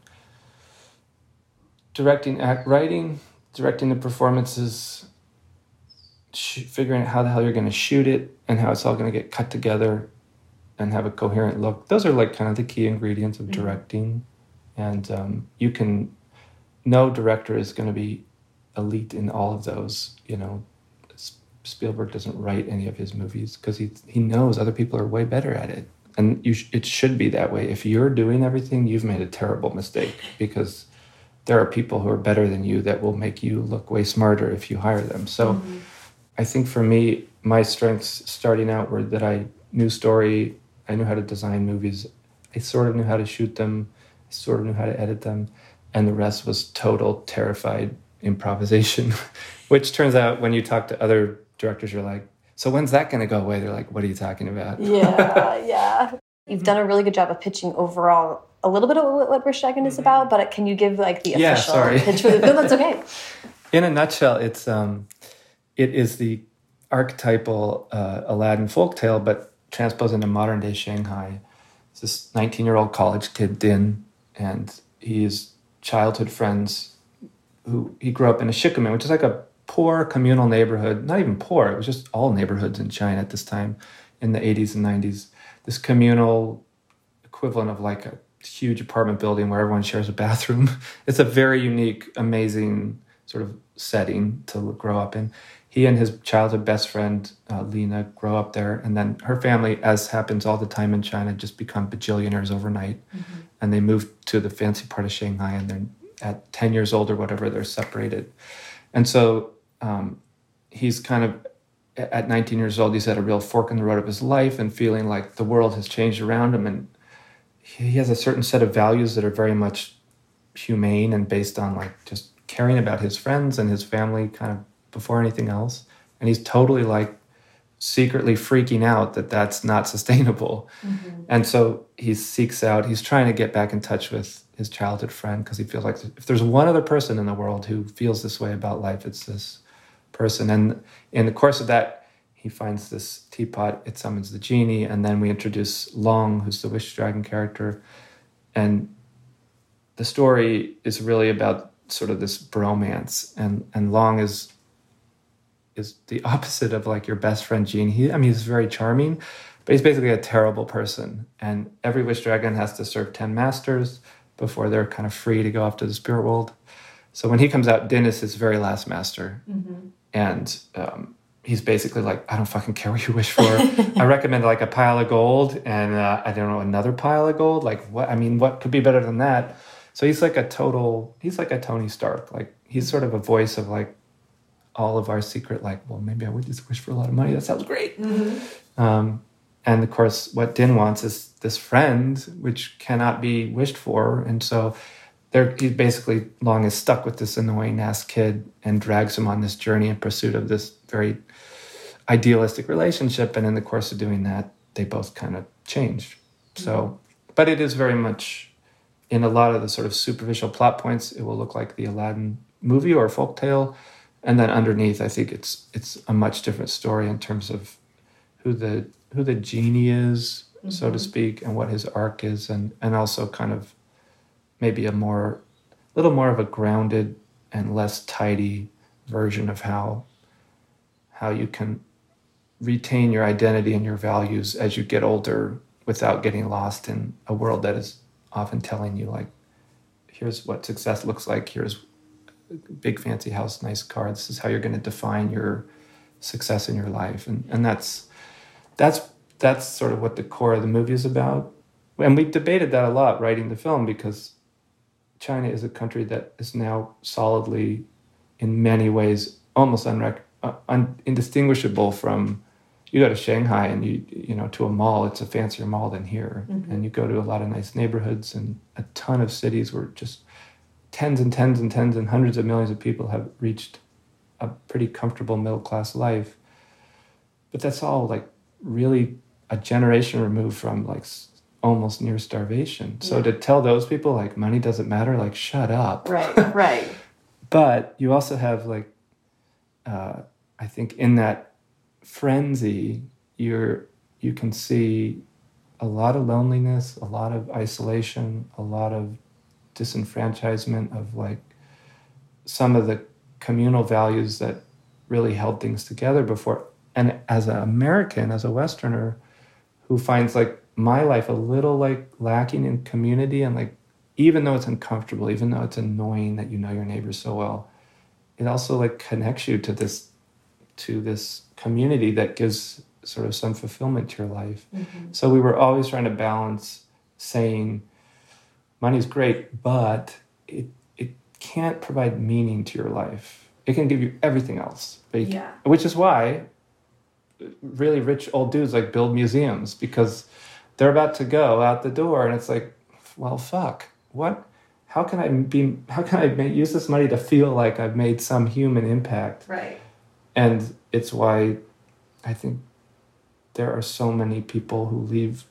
directing act writing, directing the performances, sh- figuring out how the hell you're going to shoot it and how it's all going to get cut together and have a coherent look. Those are like kind of the key ingredients of mm-hmm. directing. And um, you can, no director is going to be elite in all of those. You know, Spielberg doesn't write any of his movies because he he knows other people are way better at it, and you sh- it should be that way. If you're doing everything, you've made a terrible mistake because there are people who are better than you that will make you look way smarter if you hire them. So, mm-hmm. I think for me, my strengths starting out were that I knew story, I knew how to design movies, I sort of knew how to shoot them, I sort of knew how to edit them, and the rest was total terrified improvisation, (laughs) which turns out when you talk to other directors are like, so when's that going to go away? They're like, what are you talking about? Yeah, (laughs) yeah. You've done a really good job of pitching overall a little bit of what Wish Dragon is about, but can you give like the yeah, official sorry. pitch? no, that's okay. (laughs) In a nutshell, it's um, it is the archetypal uh, Aladdin folktale, but transposed into modern day Shanghai. It's this 19 year old college kid, Din, and he's childhood friends who he grew up in a shikumen, which is like a poor communal neighborhood, not even poor, it was just all neighborhoods in China at this time in the 80s and 90s. This communal equivalent of like a huge apartment building where everyone shares a bathroom. (laughs) It's a very unique, amazing sort of setting to grow up in. He and his childhood best friend, uh, Li Na, grow up there. And then her family, as happens all the time in China, just become bajillionaires overnight. Mm-hmm. And they move to the fancy part of Shanghai. And then at 10 years old or whatever, they're separated. And so um, he's kind of at 19 years old he's at a real fork in the road of his life and feeling like the world has changed around him and he has a certain set of values that are very much humane and based on like just caring about his friends and his family kind of before anything else. And he's totally like secretly freaking out that that's not (laughs) sustainable. Mm-hmm. And so he seeks out, he's trying to get back in touch with his childhood friend because he feels like if there's one other person in the world who feels this way about life, it's this person. And in the course of that, he finds this teapot, it summons the genie, and then we introduce Long, who's the wish dragon character. And the story is really about sort of this bromance and and Long is is the (laughs) opposite of like your best friend Gene. He I mean he's very charming, but he's basically a terrible person. And every wish dragon has to serve 10 masters before they're kind of free to go off to the spirit world. So when he comes out, Din is his very last master. Mm-hmm. And um, he's basically like, I don't fucking care what you wish for. I recommend like a pile of gold and uh, I don't know, another pile of gold. Like what, I mean, what could be better than that? So he's like a total, he's like a Tony Stark. Like he's sort of a voice of like all of our secret, like, well, maybe I would just wish for a lot of money. That sounds great. Mm-hmm. Um, and of course, what Din wants is this friend, which cannot be wished for. And so there, he basically Long is stuck with this annoying ass kid and drags him on this journey in pursuit of this very idealistic relationship. And in the course of doing that, they both kind of change. So, mm-hmm. but it is very much in a lot of the sort of superficial plot points, it will look like the Aladdin movie or folk tale. And then underneath, I think it's it's a much different story in terms of who the who the genie is, mm-hmm. so to mm-hmm. speak, and what his arc is, and and also kind of maybe a more little more of a grounded and less tidy version of how how you can retain your identity and your values as you get older without getting lost in a world that is often telling you like here's what success looks like here's big fancy house nice car this is how you're going to define your success in your life and and that's that's that's sort of what the core of the movie is about and we debated that a lot writing the film because China is a country that is now solidly in many ways almost unrec- uh, un- indistinguishable from you go to Shanghai and you you know to a mall, it's a fancier mall than here, mm-hmm. and you go to a lot of nice neighborhoods and a ton of cities where just tens and tens and tens and hundreds of millions of people have reached a pretty comfortable middle class life. But that's all like really a generation removed from like almost near starvation. So yeah. to tell those people like money doesn't matter, like shut up. Right, right. (laughs) but you also have like, uh, I think in that frenzy, you're you can see a lot of loneliness, a lot of isolation, a lot of disenfranchisement of like some of the communal values that really held things together before. And as an American, as a Westerner, who finds like my life a little like lacking in community and like even though it's uncomfortable, even though it's annoying that you know your neighbors so well, it also like connects you to this to this community that gives sort of some fulfillment to your life. Mm-hmm. So we were always trying to balance saying money's great, but it it can't provide meaning to your life. It can give you everything else. yeah. which is why really rich old dudes like build museums because they're about to go out the door and it's like, well, fuck. What how can I be how can I use this money to feel like I've made some human impact? Right and it's why I think there are so many people who leave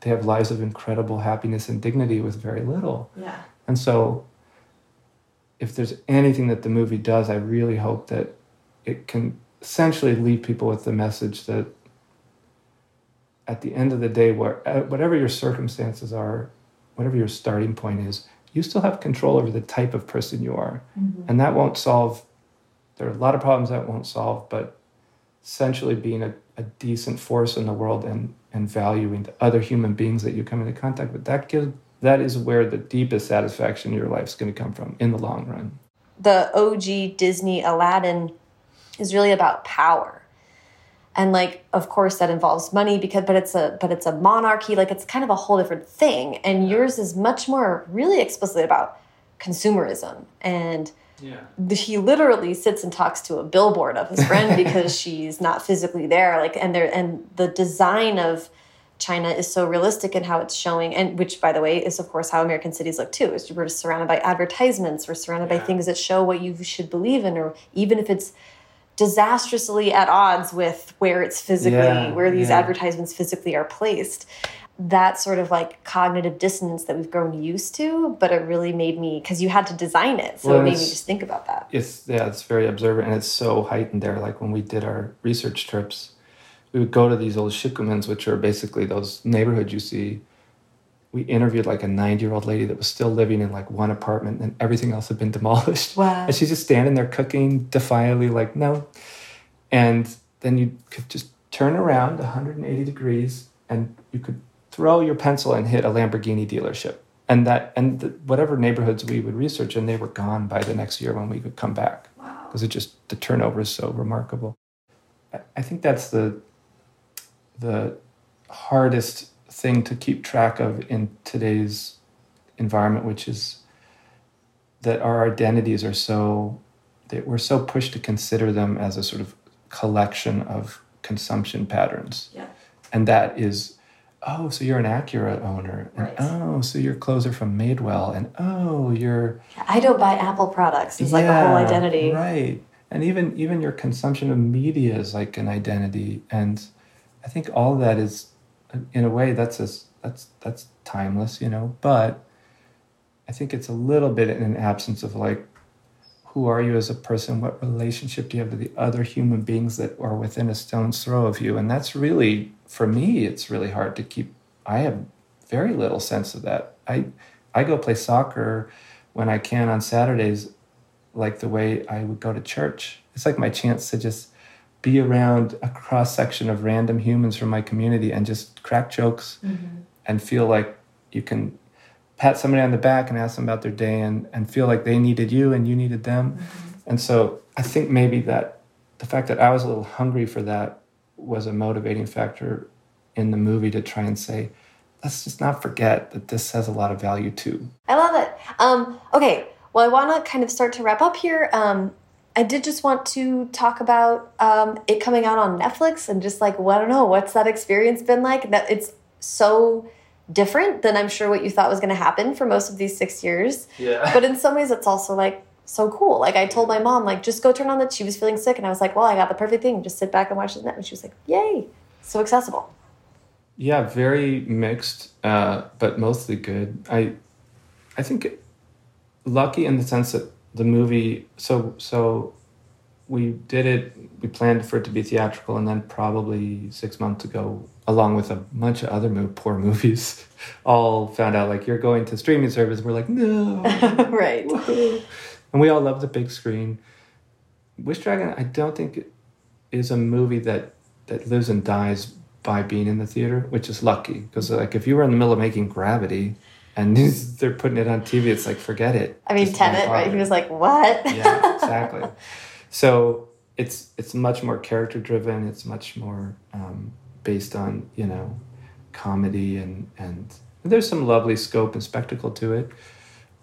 they have lives of incredible happiness and dignity with very little. Yeah. And so if there's anything that the movie does, I really hope that it can essentially leave people with the message that at the end of the day, uh, whatever your circumstances are, whatever your starting point is, you still have control over the type of person you are. Mm-hmm. And that won't solve there are a lot of problems that won't solve, but essentially being a, a decent force in the world and, and valuing the other human beings that you come into contact with, that gives that is where the deepest satisfaction in your life is going to come from in the long run. The OG Disney Aladdin is really about power. And like of course that involves money because but it's a but it's a monarchy like it's kind of a whole different thing and yours is much more really explicitly about consumerism and yeah. He literally sits and talks to a billboard of his friend (laughs) because she's not physically there. Like, and there, and the design of China is so realistic in how it's showing, and which, by the way, is of course how American cities look too. Is we're surrounded by advertisements, we're surrounded yeah. by things that show what you should believe in, or even if it's disastrously at odds with where it's physically Yeah, where these yeah. advertisements physically are placed that sort of like cognitive dissonance that we've grown used to but it really made me because you had to design it so Well, it made me just think about that it's yeah it's very observant and it's so heightened there like when we did our research trips we would go to these old shikumens which are basically those neighborhoods you see we interviewed like a 90 year old lady that was still living in like one apartment and everything else had been demolished. Wow. and she's just standing there cooking defiantly like no. And then you could just turn around 180 degrees and you could throw your pencil and hit a lamborghini dealership. And that and the, whatever neighborhoods we would research and they were gone by the next year when we could come back. Because it just the turnover is so remarkable. I, I think that's the the hardest thing to keep track of in today's environment which is that our identities are so that we're so pushed to consider them as a sort of collection of consumption patterns Yeah. and that is oh so you're an Acura owner and Right. oh so your clothes are from Madewell and oh you're i don't buy apple products it's like a whole identity right and even even your consumption of media is like an identity and i think all of that is in a way that's a, that's that's timeless you know but i think it's a little bit in an absence of like who are you as a person? What relationship do you have to the other human beings that are within a stone's throw of you? And that's really for me it's really hard to keep i have very little sense of that. I i go play soccer when i can on saturdays like the way I would go to church. It's like my chance to just be around a cross section of random humans from my community and just crack jokes and feel like you can pat somebody on the back and ask them about their day and, and feel like they needed you and you needed them. And so I think maybe that the fact that I was a little hungry for that was a motivating factor in the movie to try and say, let's just not forget that this has a lot of value too. I love it. Um, okay, well, I want to kind of start to wrap up here. Um, I did just want to talk about um, it coming out on Netflix and just like, well, I don't know, what's that experience been like? That it's so different than I'm sure what you thought was going to happen for most of these six years. Yeah. But in some ways, it's also like so cool. Like I told my mom, like just go turn on the. She was feeling sick, and I was like, well, I got the perfect thing. Just sit back and watch the net. And she was like, yay, so accessible. Yeah, very mixed, uh, but mostly good. I, I think, lucky in the sense that the movie. So so, we did it. We planned for it to be theatrical, and then probably six months ago, along with a bunch of other mo- poor movies, (laughs) all found out like you're going to streaming service. We're like, no, (laughs) right. And we all love the big screen. Wish Dragon, I don't think is a movie that that lives and dies by being in the theater, which is lucky because like if you were in the middle of making Gravity and (laughs) they're putting it on TV, it's like forget it. I mean, Tenet, right? He was like, what? yeah, (laughs) exactly. So it's it's much more character driven. It's much more um, based on you know comedy and and there's some lovely scope and spectacle to it.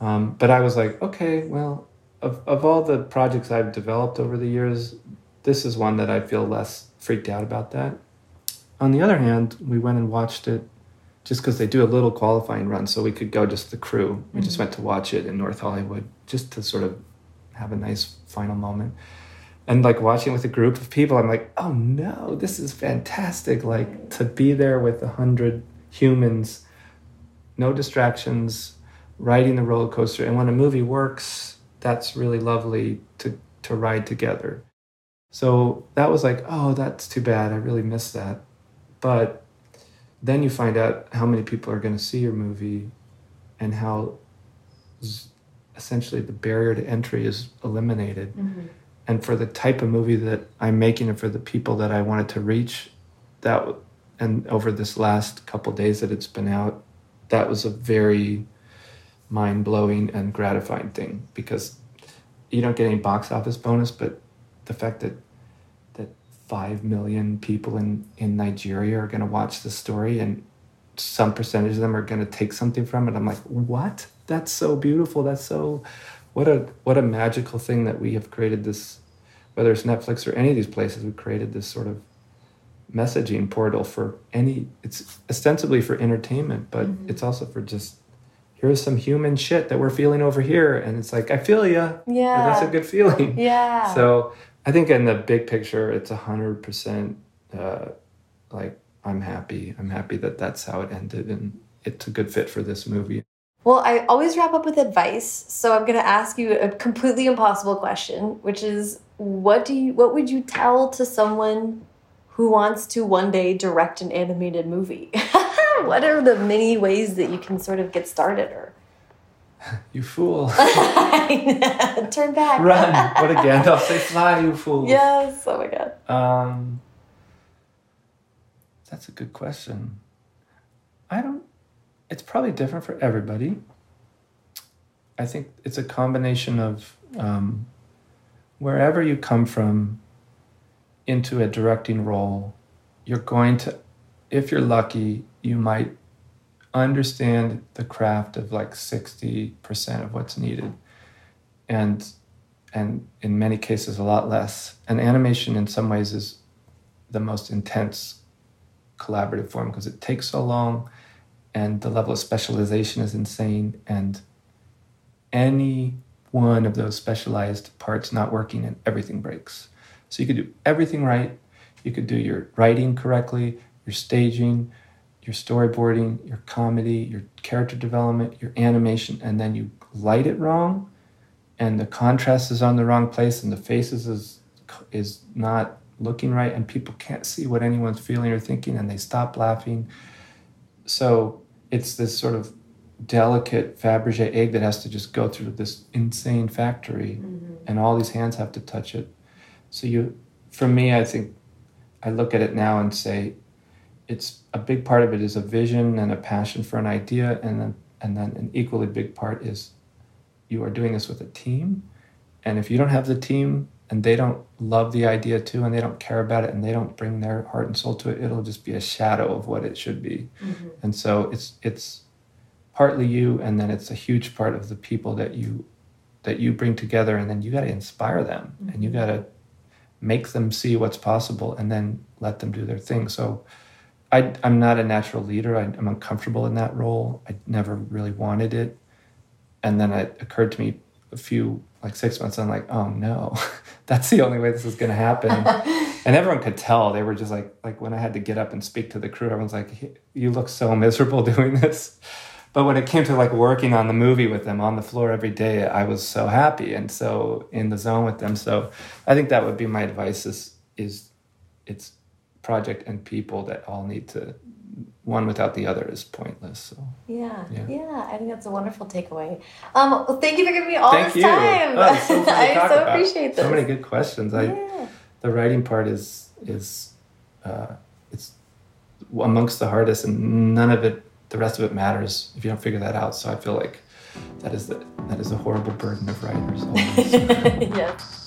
Um, but I was like, okay, well, of of all the projects I've developed over the years, this is one that I feel less freaked out about that. On the other hand, we went and watched it just because they do a little qualifying run, so we could go just the crew. We just mm-hmm. went to watch it in North Hollywood just to sort of have a nice final moment. And like watching with a group of people, I'm like, oh no, this is fantastic. Like to be there with a hundred humans, no distractions, riding the roller coaster. And when a movie works, that's really lovely to, to ride together. So that was like, oh, that's too bad. I really missed that. But then you find out how many people are going to see your movie and how essentially the barrier to entry is eliminated. Mm-hmm. And for the type of movie that I'm making and for the people that I wanted to reach, that and over this last couple days that it's been out, that was a very mind blowing and gratifying thing because you don't get any box office bonus, but the fact that that five million people in in Nigeria are going to watch the story and some percentage of them are going to take something from it. I'm like, what? That's so beautiful. That's so what a what a magical thing that we have created this. Whether it's Netflix or any of these places, we've created this sort of messaging portal for any. It's ostensibly for entertainment, but mm-hmm. it's also for just here's some human shit that we're feeling over here. And it's like, I feel you. Yeah. that's a good feeling. Yeah. So I think in the big picture, it's a hundred percent uh, like I'm happy. I'm happy that that's how it ended, and it's a good fit for this movie. Well, I always wrap up with advice, so I'm going to ask you a completely impossible question, which is what do you what would you tell to someone who wants to one day direct an animated movie? (laughs) what are the many ways that you can sort of get started or You fool. (laughs) turn back? Run. What a Gandalf say, fly, you fool. Yes. Oh my god. Um, that's a good question. I don't, it's probably different for everybody. I think it's a combination of um, wherever you come from into a directing role, you're going to, if you're lucky, you might understand the craft of like 60% of what's needed. And and in many cases a lot less. And animation in some ways is the most intense collaborative form because it takes so long and the level of specialization is insane and any one of those specialized parts not working and everything breaks. So you could do everything right. You could do your writing correctly, your staging, your storyboarding, your comedy, your character development, your animation, and then you light it wrong and the contrast is on the wrong place and the faces is is not looking right and people can't see what anyone's feeling or thinking and they stop laughing so it's this sort of delicate fabergé egg that has to just go through this insane factory Mm-hmm. and all these hands have to touch it so you for me i think i look at it now and say it's a big part of it is a vision and a passion for an idea and then and then an equally big part is you are doing this with a team. And if you don't have the team and they don't love the idea too and they don't care about it and they don't bring their heart and soul to it it'll just be a shadow of what it should be. Mm-hmm. and so it's it's partly you and then it's a huge part of the people that you that you bring together and then you got to inspire them and you got to make them see what's possible and then let them do their thing. So I, i'm not a natural leader. I, i'm uncomfortable in that role. I never really wanted it. And then it occurred to me a few like six months i'm like oh no. (laughs) That's the only way this is going to happen. (laughs) And everyone could tell. They were just like like when i had to get up and speak to the crew everyone's like you look so miserable (laughs) doing this. But when it came to like working on the movie with them on the floor every day i was so happy and so in the zone with them. So i think that would be my advice is is it's project and people that all need to one without the other is pointless so Yeah, yeah, Yeah. I think that's a wonderful takeaway. Um, well, thank you for giving me all thank this you time. Oh, so (laughs) I so about. appreciate this. so many good questions i yeah. the writing part is is uh, it's amongst the hardest and none of it the rest of it matters if you don't figure that out so i feel like that is the that is a horrible burden of writers (laughs) yes.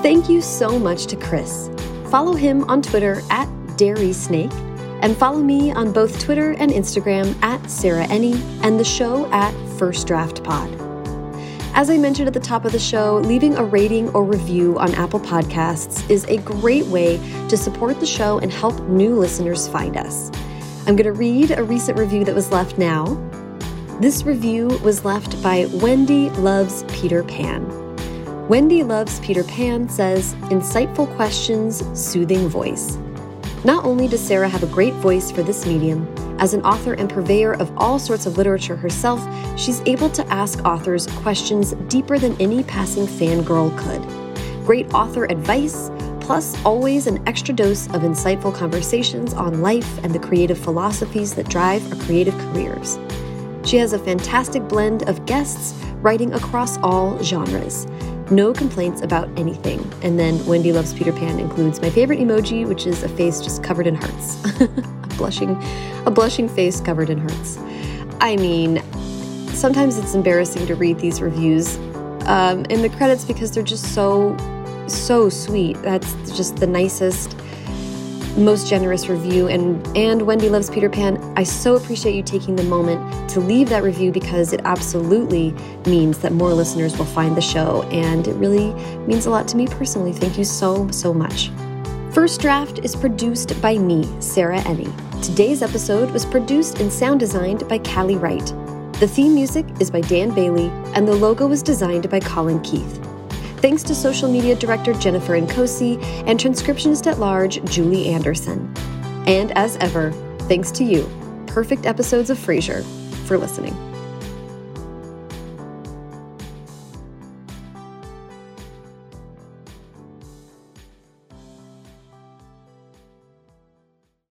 Thank you so much to Chris. Follow him on Twitter at Dairy Snake, and follow me on both Twitter and Instagram at Sarah Enni and the show at First Draft Pod. As I mentioned at the top of the show, leaving a rating or review on Apple Podcasts is a great way to support the show and help new listeners find us. I'm going to read a recent review that was left now. This review was left by Wendy Loves Peter Pan. Wendy Loves Peter Pan says, insightful questions, soothing voice. Not only does Sarah have a great voice for this medium, as an author and purveyor of all sorts of literature herself, she's able to ask authors questions deeper than any passing fangirl could. Great author advice, plus always an extra dose of insightful conversations on life and the creative philosophies that drive our creative careers. She has a fantastic blend of guests writing across all genres. No complaints about anything. And then Wendy Loves Peter Pan includes my favorite emoji, which is a face just covered in hearts. (laughs) a blushing a blushing face covered in hearts. I mean, sometimes it's embarrassing to read these reviews um, in the credits because they're just so so sweet. That's just the nicest most generous review and and Wendy loves Peter Pan. I so appreciate you taking the moment to leave that review because it absolutely means that more listeners will find the show and it really means a lot to me personally. Thank you so so much. First Draft is produced by me, Sarah Enni. Today's episode was produced and sound designed by Callie Wright. The theme music is by Dan Bailey, and the logo was designed by Colin Keith. Thanks to social media director Jennifer Nkosi and transcriptionist at large Julie Anderson. And as ever, thanks to you, perfect episodes of Frasier, for listening.